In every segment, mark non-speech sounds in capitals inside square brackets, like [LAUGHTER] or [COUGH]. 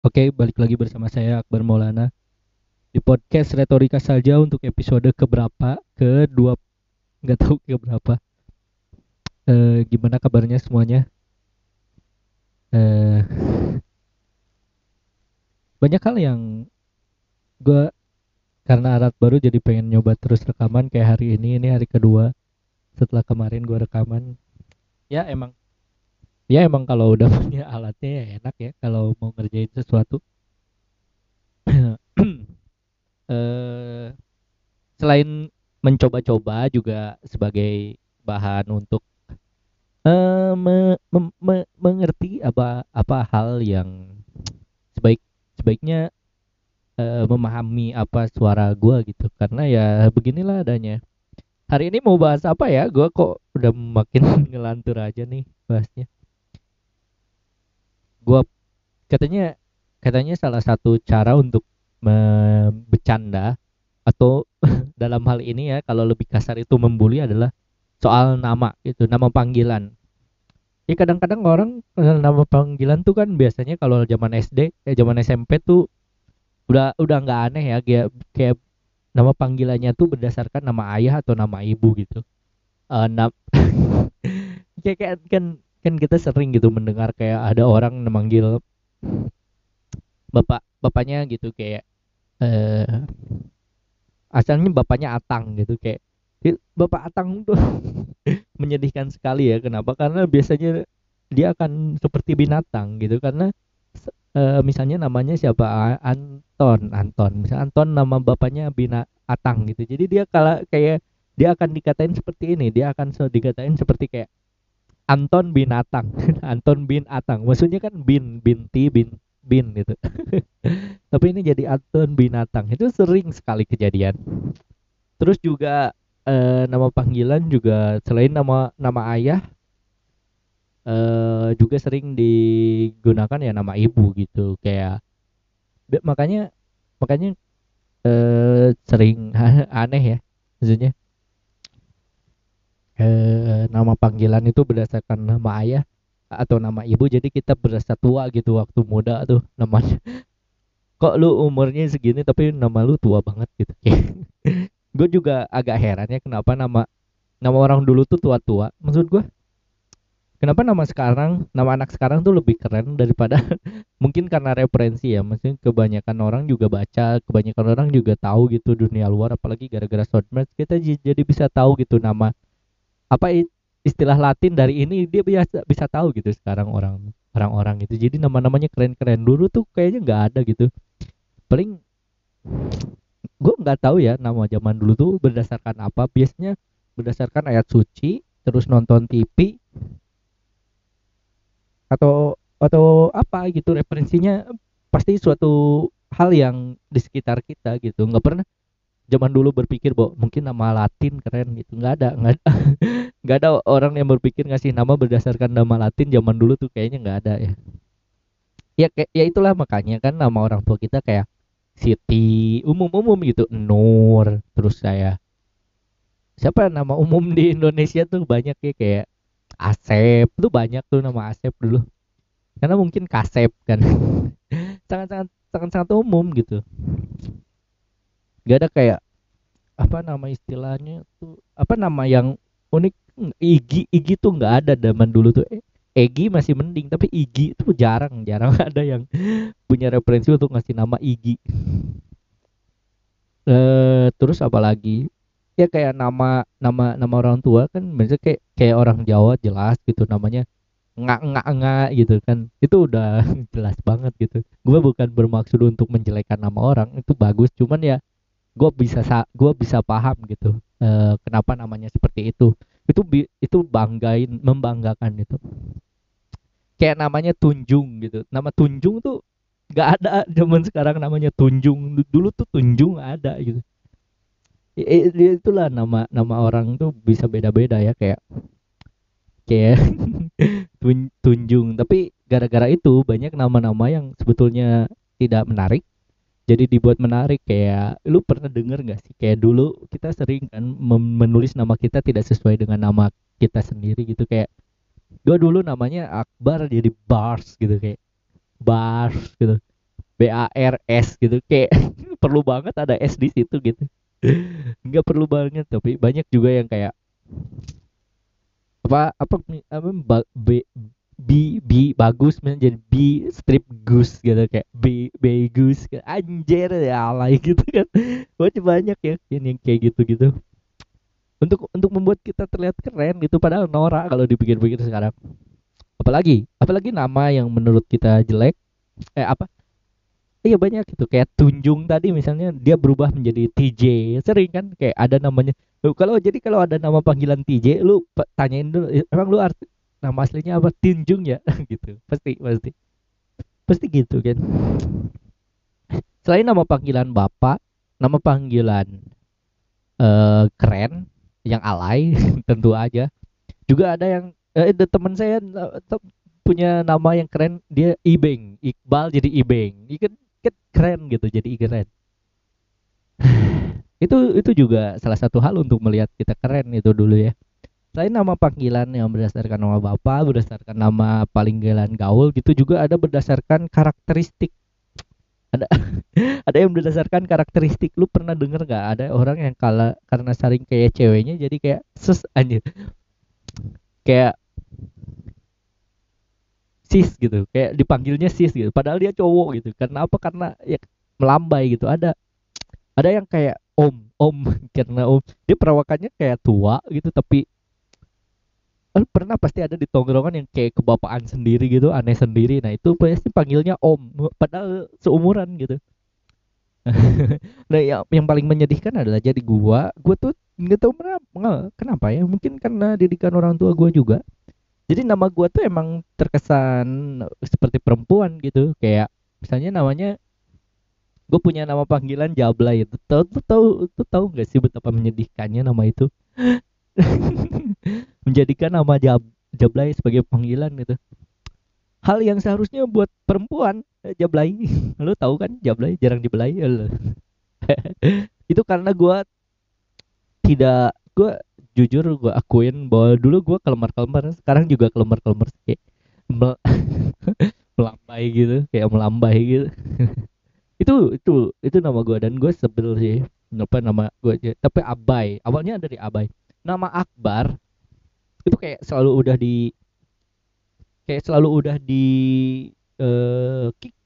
Oke, balik lagi bersama saya Akbar Maulana di podcast Retorika Saja untuk episode keberapa? Kedua, nggak tahu keberapa. Eh, gimana kabarnya semuanya? Eh, banyak hal yang gue karena alat baru jadi pengen nyoba terus rekaman kayak hari ini ini hari kedua setelah kemarin gue rekaman ya emang ya emang kalau udah [LAUGHS] punya alatnya ya enak ya kalau mau ngerjain sesuatu. [CLEARS THROAT] Eh selain mencoba-coba juga sebagai bahan untuk eh me- mem- me- mengerti apa apa hal yang sebaik sebaiknya eh, memahami apa suara gua gitu. Karena ya beginilah adanya. Hari ini mau bahas apa ya? Gua kok udah makin [LAUGHS] ngelantur aja nih bahasnya gua katanya katanya salah satu cara untuk bercanda atau [LAUGHS] dalam hal ini ya kalau lebih kasar itu membuli adalah soal nama itu nama panggilan. Ya kadang-kadang orang nama panggilan tuh kan biasanya kalau zaman SD eh zaman SMP tuh udah udah nggak aneh ya kayak kayak nama panggilannya tuh berdasarkan nama ayah atau nama ibu gitu. Eh nam [LAUGHS] kayak kan kan kita sering gitu mendengar kayak ada orang memanggil bapak bapaknya gitu kayak eh asalnya bapaknya Atang gitu kayak "Ih, Bapak Atang tuh [LAUGHS] menyedihkan sekali ya kenapa? Karena biasanya dia akan seperti binatang gitu karena eh, misalnya namanya siapa? Anton Anton. Misalnya Anton nama bapaknya Bina Atang gitu. Jadi dia kalau kayak dia akan dikatain seperti ini dia akan dikatain seperti kayak Anton binatang [LAUGHS] Anton bin Atang. Maksudnya kan bin binti bin bin gitu. [LAUGHS] Tapi ini jadi Anton binatang itu sering sekali kejadian. Terus juga eh, nama panggilan juga selain nama nama ayah eh juga sering digunakan ya nama ibu gitu. Kayak makanya makanya eh sering [LAUGHS] aneh ya. Maksudnya eh nama panggilan itu berdasarkan nama ayah atau nama ibu. Jadi kita berasa tua gitu waktu muda tuh namanya. [LAUGHS] Kok lu umurnya segini tapi nama lu tua banget gitu. [LAUGHS] Gue juga agak heran ya kenapa nama nama orang dulu tuh tua-tua maksud gue kenapa nama sekarang nama anak sekarang tuh lebih keren daripada [LAUGHS] mungkin karena referensi ya. Maksudnya kebanyakan orang juga baca kebanyakan orang juga tahu gitu dunia luar. Apalagi gara-gara Shortmatch kita jadi bisa tahu gitu nama apa istilah Latin dari ini dia biasa bisa tahu gitu sekarang orang orang-orang gitu jadi nama-namanya keren-keren. Dulu tuh kayaknya nggak ada gitu. Paling gue nggak tahu ya nama zaman dulu tuh berdasarkan apa. Biasanya berdasarkan ayat suci terus nonton TV atau atau apa gitu referensinya pasti suatu hal yang di sekitar kita gitu. Nggak pernah zaman dulu berpikir bahwa mungkin nama Latin keren gitu. Nggak ada nggak ada [LAUGHS] nggak ada orang yang berpikir ngasih nama berdasarkan nama Latin zaman dulu tuh kayaknya nggak ada ya. Ya kayak ya itulah makanya kan nama orang tua kita kayak Siti umum-umum gitu. Nur terus saya siapa nama umum di Indonesia tuh banyak ya kayak Asep. Tuh banyak tuh nama Asep dulu. Karena mungkin Kasep kan. [LAUGHS] Sangat-sangat sangat-sangat umum gitu. Gak ada kayak apa nama istilahnya tuh apa nama yang unik Igi Igi tuh nggak ada zaman dulu tuh. Egi masih mending tapi Igi tuh jarang jarang [LAUGHS] ada yang punya referensi untuk ngasih nama Igi. Eh terus apa lagi? Ya kayak nama nama nama orang tua kan biasanya kayak kayak orang Jawa jelas gitu namanya nggak nggak nggak gitu kan. Itu udah [LAUGHS] jelas banget gitu. Gue bukan bermaksud untuk menjelekan nama orang itu bagus. Cuman ya gue bisa sa gue bisa paham gitu eh, kenapa namanya seperti itu itu itu banggain membanggakan itu. Kayak namanya Tunjung gitu. Nama Tunjung tuh nggak ada zaman sekarang namanya Tunjung. Du- dulu tuh Tunjung ada gitu. Itulah nama nama orang tuh bisa beda-beda ya kayak kayak [LAUGHS] Tun- Tunjung. Tapi gara-gara itu banyak nama-nama yang sebetulnya tidak menarik jadi dibuat menarik kayak lu pernah denger nggak sih? Kayak dulu kita sering kan menulis nama kita tidak sesuai dengan nama kita sendiri gitu kayak gue dulu namanya Akbar jadi Bars gitu kayak Bars gitu B A R S gitu kayak [LAUGHS] perlu banget ada S di situ gitu. [LAUGHS] Nggak perlu banget tapi banyak juga yang kayak apa apa apa B B B bagus menjadi B strip goose gitu kayak B B goose anjir ya alay [LAUGHS] gitu kan. Banyak banyak ya yang kayak gitu gitu untuk untuk membuat kita terlihat keren gitu padahal norak kalau dipikir-pikir sekarang. Apalagi apalagi nama yang menurut kita jelek eh apa? Iya banyak gitu kayak Tunjung tadi misalnya dia berubah menjadi TJ sering kan kayak ada namanya. Kalau jadi kalau ada nama panggilan TJ lu tanyain dulu emang lu arti nama aslinya apa? Tunjung ya? [LAUGHS] Gitu. Pasti pasti. Pasti gitu kan selain nama panggilan bapak nama panggilan uh, keren yang alay [LAUGHS] tentu aja. Juga ada yang eh, teman saya eh, punya nama yang keren dia Ibeng. Iqbal jadi Ibeng. Kan kan keren gitu jadi keren. [SIGHS] Itu itu juga salah satu hal untuk melihat kita keren itu dulu ya selain nama panggilan yang berdasarkan nama bapak berdasarkan nama panggilan gaul gitu juga ada berdasarkan karakteristik. Ada [LAUGHS] ada yang berdasarkan karakteristik. Lu pernah denger nggak? Ada orang yang kala karena saring kayak ceweknya jadi kayak sus anjir. Kayak sis gitu. Kayak dipanggilnya sis gitu. Padahal dia cowok gitu. Karena apa? Karena ya melambai gitu. Ada ada yang kayak om om. [LAUGHS] Karena om. Dia perawakannya kayak tua gitu tapi pernah pasti ada di tongkrongan yang kayak kebapaan sendiri gitu aneh sendiri. Nah itu pasti panggilnya om padahal seumuran gitu. [LAUGHS] Nah yang, yang paling menyedihkan adalah jadi gua. Gua tuh nggak tahu kenapa kenapa ya? Mungkin karena didikan orang tua gua juga. Jadi nama gue tuh emang terkesan seperti perempuan gitu. Kayak misalnya namanya gue punya nama panggilan Jablay. Itu tahu tuh tahu tuh tahu nggak sih betapa menyedihkannya nama itu [LAUGHS] menjadikan nama Jab Jablay sebagai panggilan gitu. Hal yang seharusnya buat perempuan eh, Jablay lo [LAUGHS] tahu kan Jablay jarang dibelai. [LAUGHS] Itu karena gue tidak gue jujur gue akuin bahwa dulu gue kelemar-kelemar sekarang juga kelemar-kelemar kayak mel [LAUGHS] melambai gitu kayak melambai gitu. Itu itu itu nama gue dan gue sebel sih. Apa nama gue tapi abai. Awalnya dari abai. Nama akbar itu kayak selalu udah di kayak selalu udah di uh, kick.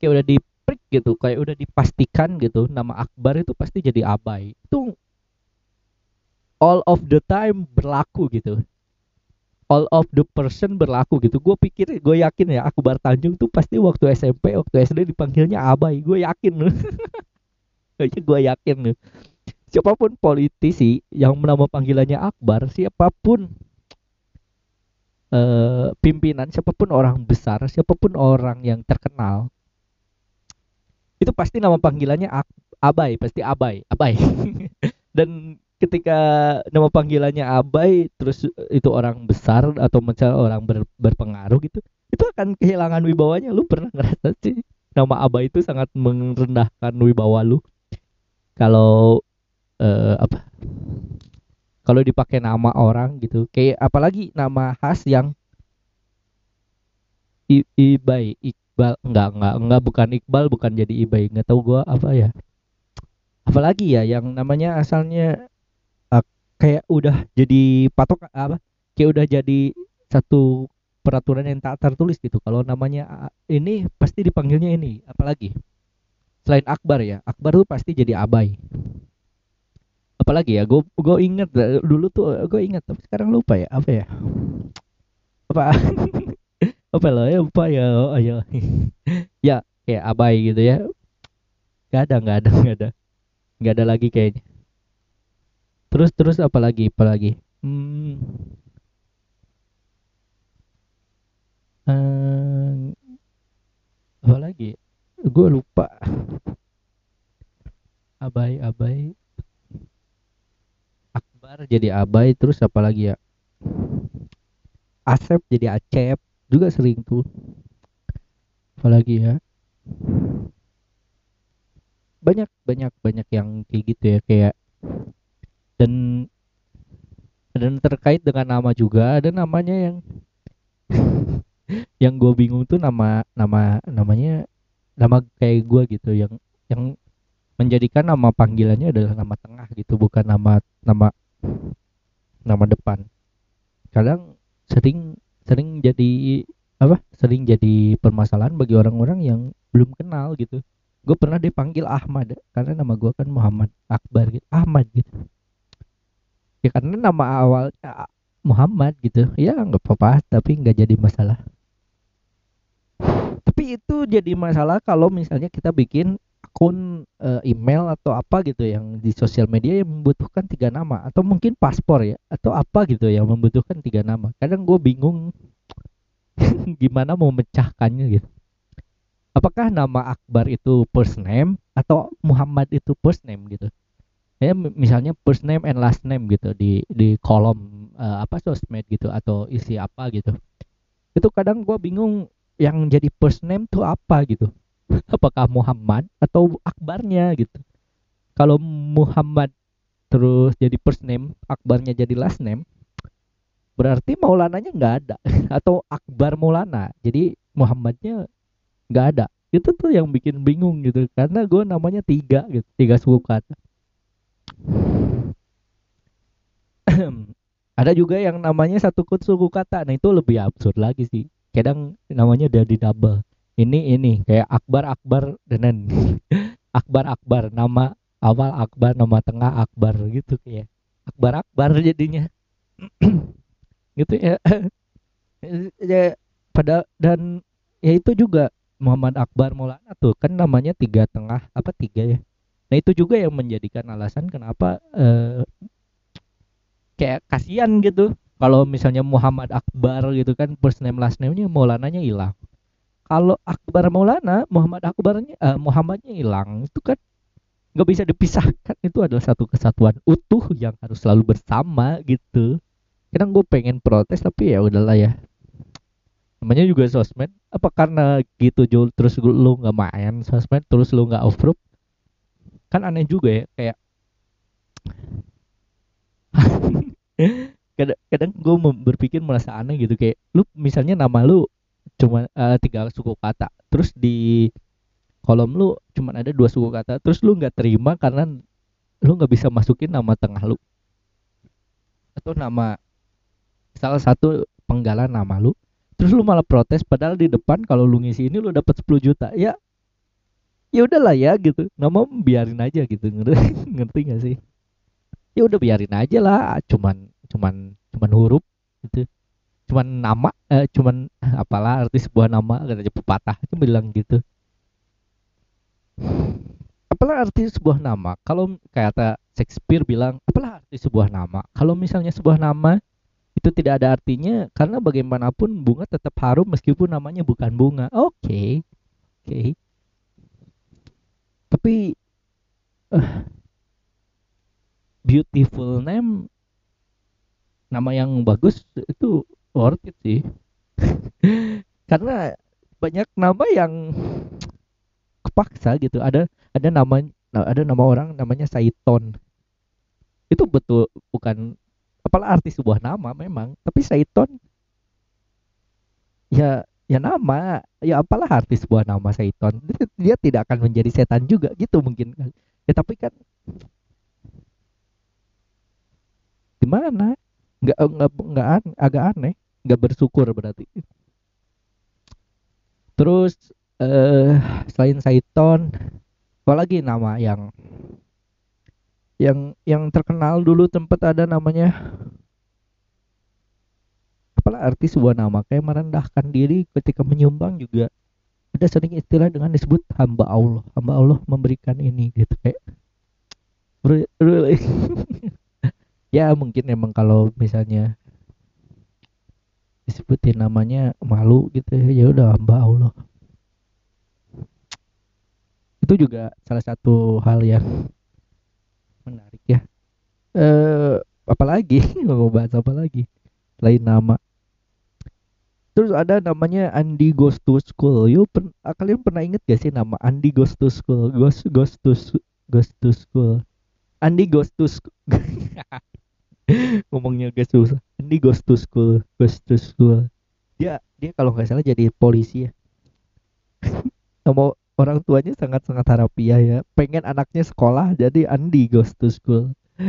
Kayak udah di prick gitu kayak udah dipastikan gitu nama akbar itu pasti jadi abai. Itu all of the time berlaku gitu. All of the person berlaku gitu. Gue pikir gue yakin ya aku Bar Tanjung tuh pasti waktu SMP waktu SD dipanggilnya abai. Gue yakin. [LAUGHS] Loh gue yakin siapa pun politisi yang menama panggilannya Akbar siapa pun uh, pimpinan siapa pun orang besar siapa pun orang yang terkenal itu pasti nama panggilannya Abai pasti Abai Abai. [LAUGHS] Dan ketika nama panggilannya Abai terus itu orang besar atau misalnya orang ber, berpengaruh gitu itu akan kehilangan wibawanya. Lu pernah ngerasa sih nama Abai itu sangat merendahkan wibawa lu? Kalau uh, apa? Kalau dipakai nama orang gitu kayak apalagi nama khas yang I, Ibai Iqbal enggak enggak enggak bukan Iqbal bukan jadi Ibai nggak tahu gua apa ya. Apalagi ya yang namanya asalnya kayak udah jadi patok apa? Kayak udah jadi satu peraturan yang tak tertulis gitu. Kalau namanya ini pasti dipanggilnya ini apalagi? Selain Akbar ya Akbar tuh pasti jadi Abai apalagi ya gue gue inget dulu tuh gue inget tapi sekarang lupa ya apa ya? Apa? [LAUGHS] Apa lo ya lupa ya oh, ayo. [LAUGHS] Ya kayak Abai gitu ya. Nggak ada nggak ada [LAUGHS] nggak ada. Nggak ada lagi kayaknya. Terus terus apa lagi apa lagi? Hmm. Uh, apa lagi? Gue lupa. Abai abai akbar jadi abai terus apa lagi ya? Asep jadi acep juga sering tuh apalagi ya? Banyak banyak banyak yang kayak gitu ya kayak dan dan terkait dengan nama juga ada namanya yang [LAUGHS] yang gue bingung tuh nama nama namanya nama kayak gue gitu yang yang menjadikan nama panggilannya adalah nama tengah gitu bukan nama nama nama depan. Kadang sering sering jadi apa sering jadi permasalahan bagi orang-orang yang belum kenal gitu. Gue pernah dipanggil Ahmad karena nama gue kan Muhammad Akbar gitu Ahmad gitu. Ya karena nama awal Muhammad gitu ya nggak apa-apa tapi nggak jadi masalah. Tapi itu jadi masalah kalau misalnya kita bikin akun uh, email atau apa gitu yang di sosial media yang membutuhkan tiga nama atau mungkin paspor ya atau apa gitu yang membutuhkan tiga nama. Kadang gue bingung [LAUGHS] gimana mau memecahkannya gitu. Apakah nama Akbar itu first name atau Muhammad itu first name gitu? Ya misalnya first name and last name gitu di di kolom uh, apa sosmed gitu atau isi apa gitu. Itu kadang gue bingung yang jadi first name tuh apa gitu apakah Muhammad atau Akbarnya gitu? Kalau Muhammad terus jadi first name Akbarnya jadi last name berarti Maulananya nggak ada. [LAUGHS] Atau Akbar Maulana. Jadi Muhammadnya nggak ada. Itu tuh yang bikin bingung gitu. Karena gue namanya tiga gitu tiga suku kata [CLEARS THROAT] ada juga yang namanya satu suku kata. Nah itu lebih absurd lagi sih. Kadang namanya di double ini ini kayak Akbar Akbar dan [LAUGHS] Akbar Akbar nama awal Akbar nama tengah Akbar gitu kayak Akbar Akbar jadinya. [CLEARS THROAT] Gitu ya. [LAUGHS] Ya pada dan ya itu juga Muhammad Akbar Maulana tuh kan namanya tiga tengah apa tiga ya? Nah itu juga yang menjadikan alasan kenapa uh, kayak kasihan gitu. Kalau misalnya Muhammad Akbar gitu kan first name last name-nya Maulananya hilang. Kalau Akbar Maulana Muhammad Akbarnya uh, Muhammadnya hilang itu kan nggak bisa dipisahkan itu adalah satu kesatuan utuh yang harus selalu bersama gitu. Kadang gue pengen protes tapi ya udahlah ya. Namanya juga sosmed. Apa karena gitu Jul terus lu nggak main sosmed terus lu nggak off kan aneh juga ya kayak [LAUGHS] kadang, kadang gue berpikir merasa aneh gitu kayak lu misalnya nama lu cuma uh, tiga suku kata. Terus di kolom lu cuma ada dua suku kata. Terus lu nggak terima karena lu nggak bisa masukin nama tengah lu. Atau nama salah satu penggalan nama lu. Terus lu malah protes padahal di depan kalau lu ngisi ini lu dapat 10 juta. Ya ya udahlah ya gitu. Nggak mau biarin aja gitu. Ngerti [LAUGHS] ngerti gak sih? Ya udah biarin aja lah. Cuman cuman cuman huruf gitu cuman nama eh, cuman apalah arti sebuah nama aja pepatah itu bilang gitu. Apalah arti sebuah nama? Kalau kata Shakespeare bilang apalah arti sebuah nama? Kalau misalnya sebuah nama itu tidak ada artinya karena bagaimanapun bunga tetap harum meskipun namanya bukan bunga. Oke okay. oke. Okay tapi uh, beautiful name nama yang bagus itu worth it sih. [LAUGHS] Karena banyak nama yang kepaksa gitu. Ada ada nama ada nama orang namanya Saiton. Itu betul bukan apalah arti sebuah nama memang tapi Saiton. Ya ya nama ya apalah arti sebuah nama Saiton. Dia, tidak akan menjadi setan juga gitu mungkin. Ya tapi kan gimana nggak nggak nggak an, agak aneh. Nggak bersyukur berarti. Terus eh selain Saiton apalagi nama yang yang yang terkenal dulu tempat ada namanya apalah arti sebuah nama. Kayak merendahkan diri ketika menyumbang juga. Ada sering istilah dengan disebut hamba Allah. Hamba Allah memberikan ini gitu kayak [LAUGHS] ya mungkin emang kalau misalnya disebutin namanya malu gitu ya, ya udah hamba Allah itu juga salah satu hal yang menarik ya eh apalagi [LAUGHS] mau bahas apa lagi lain nama Terus ada namanya Andi Goes to School. Yuk, pen ah, kalian pernah inget gak sih nama Andi Goes to School? Goes Goes to Goes to School. Andi Goes to School. [LAUGHS] Ngomongnya gak susah. Andi Goes to School. Goes to School. Dia dia kalau nggak salah jadi polisi ya. [LAUGHS] nama orang tuanya sangat-sangat harapiah ya pengen anaknya sekolah jadi Andi goes to school [SIGHS]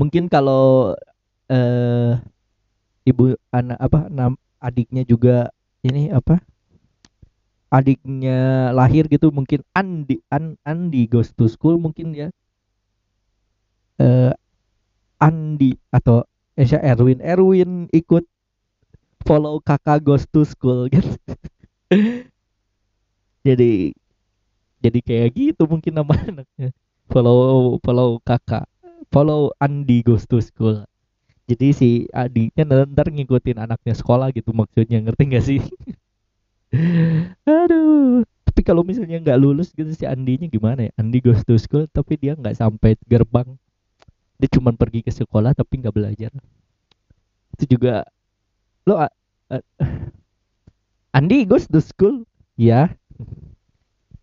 mungkin kalau eh ibu anak apa nam, adiknya juga ini apa adiknya lahir gitu mungkin Andi An, Andi goes to school mungkin ya eh Andi atau Esha Erwin. Erwin ikut follow kakak goes to school gitu [LAUGHS] jadi jadi kayak gitu mungkin nama [LAUGHS] anaknya. Follow follow kakak follow Andi goes to school. Jadi si adiknya ntar ngikutin anaknya sekolah gitu maksudnya ngerti gak sih? [LAUGHS] Aduh. Tapi kalau misalnya nggak lulus gitu si Andinya gimana ya? Andi goes to school tapi dia nggak sampai gerbang dia cuma pergi ke sekolah tapi nggak belajar. Itu juga lo uh, [LAUGHS] uh, Andi goes to school? Ya.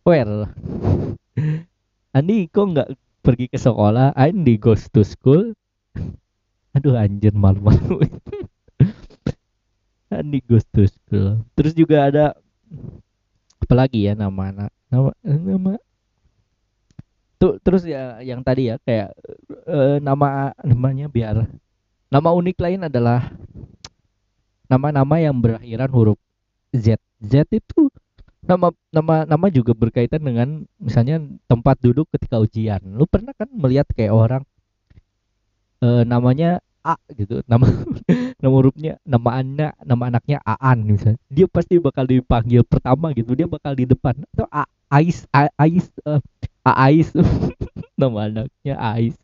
Well [LAUGHS] Andi kok nggak pergi ke sekolah? Andi goes to school? [LAUGHS] Aduh anjir malu-malu. Andi goes to school. Terus juga ada apalagi ya nama anak nama nama? Tuh terus ya yang tadi ya kayak uh, nama namanya biar nama unik lain adalah nama-nama yang berakhiran huruf Z. Z itu nama nama nama juga berkaitan dengan misalnya tempat duduk ketika ujian. Lu pernah kan melihat kayak orang uh, namanya A gitu nama [LAUGHS] nama hurufnya nama anak nama anaknya Aan misalnya. Dia pasti bakal dipanggil pertama gitu dia bakal di depan. Atau A Ais Ais uh, Ais. [LAUGHS] Nama anaknya Ais.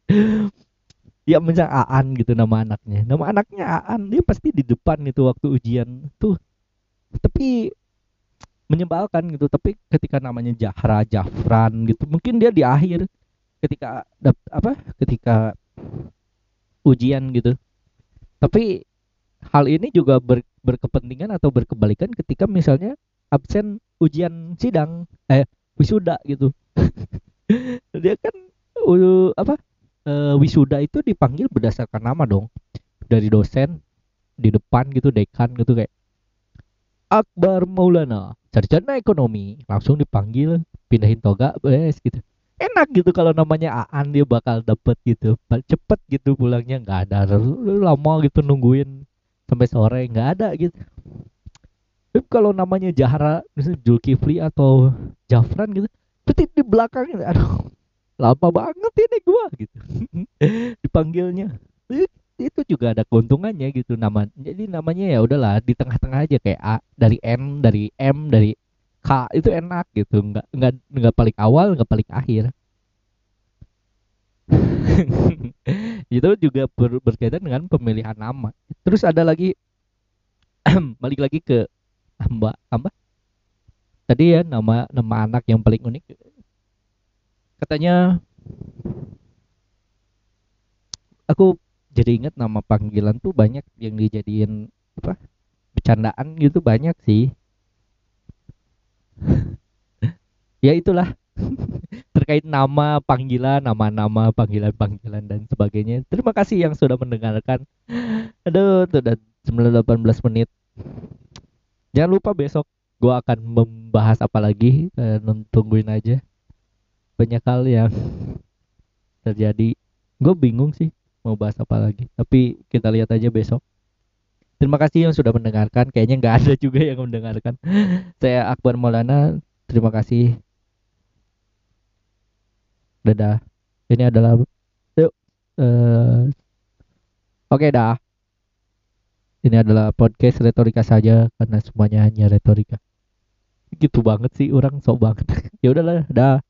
Dia misal Aan gitu nama anaknya. Nama anaknya Aan dia pasti di depan itu waktu ujian. Tuh tapi menyebalkan gitu. Tapi ketika namanya Jahra Jafran gitu mungkin dia di akhir ketika apa ketika ujian gitu. Tapi hal ini juga ber, berkepentingan atau berkebalikan ketika misalnya absen ujian sidang eh wisuda gitu. [LAUGHS] Dia kan uh, apa uh, wisuda itu dipanggil berdasarkan nama dong. Dari dosen di depan gitu dekan gitu kayak Akbar Maulana sarjana ekonomi. Langsung dipanggil pindahin toga bes gitu. Enak gitu kalau namanya Aan dia bakal dapet gitu. Cepet gitu pulangnya. Nggak ada lama gitu nungguin sampai sore nggak ada gitu tapi kalau namanya Jahra misalnya Julkifli atau Jafran gitu petit di belakangnya aduh lama banget ini gua gitu. [LAUGHS] Dipanggilnya. Itu juga ada keuntungannya gitu nama jadi namanya ya udahlah di tengah-tengah aja kayak A dari N dari M dari K itu enak gitu. Nggak nggak nggak paling awal nggak paling akhir. [LAUGHS] Itu juga ber, berkaitan dengan pemilihan nama. Terus ada lagi [CLEARS THROAT] balik lagi ke mbak mbak tadi ya nama nama anak yang paling unik. Katanya aku jadi ingat nama panggilan tuh banyak yang dijadiin apa bercandaan gitu banyak sih. [LAUGHS] Ya itulah [LAUGHS] terkait nama panggilan nama-nama panggilan-panggilan dan sebagainya. Terima kasih yang sudah mendengarkan. Aduh tuh udah 18 menit jangan lupa besok gua akan membahas apa lagi eh, tungguin aja banyak hal yang terjadi gue bingung sih mau bahas apa lagi tapi kita lihat aja besok Terima kasih yang sudah mendengarkan. Kayaknya nggak ada juga yang mendengarkan. [LAUGHS] Saya Akbar Maulana. Terima kasih. Dadah. Ini adalah yuk. Uh, Oke okay, dah. Ini adalah podcast retorika saja karena semuanya hanya retorika. Gitu banget sih orang sok banget. [LAUGHS] ya udahlah, dah.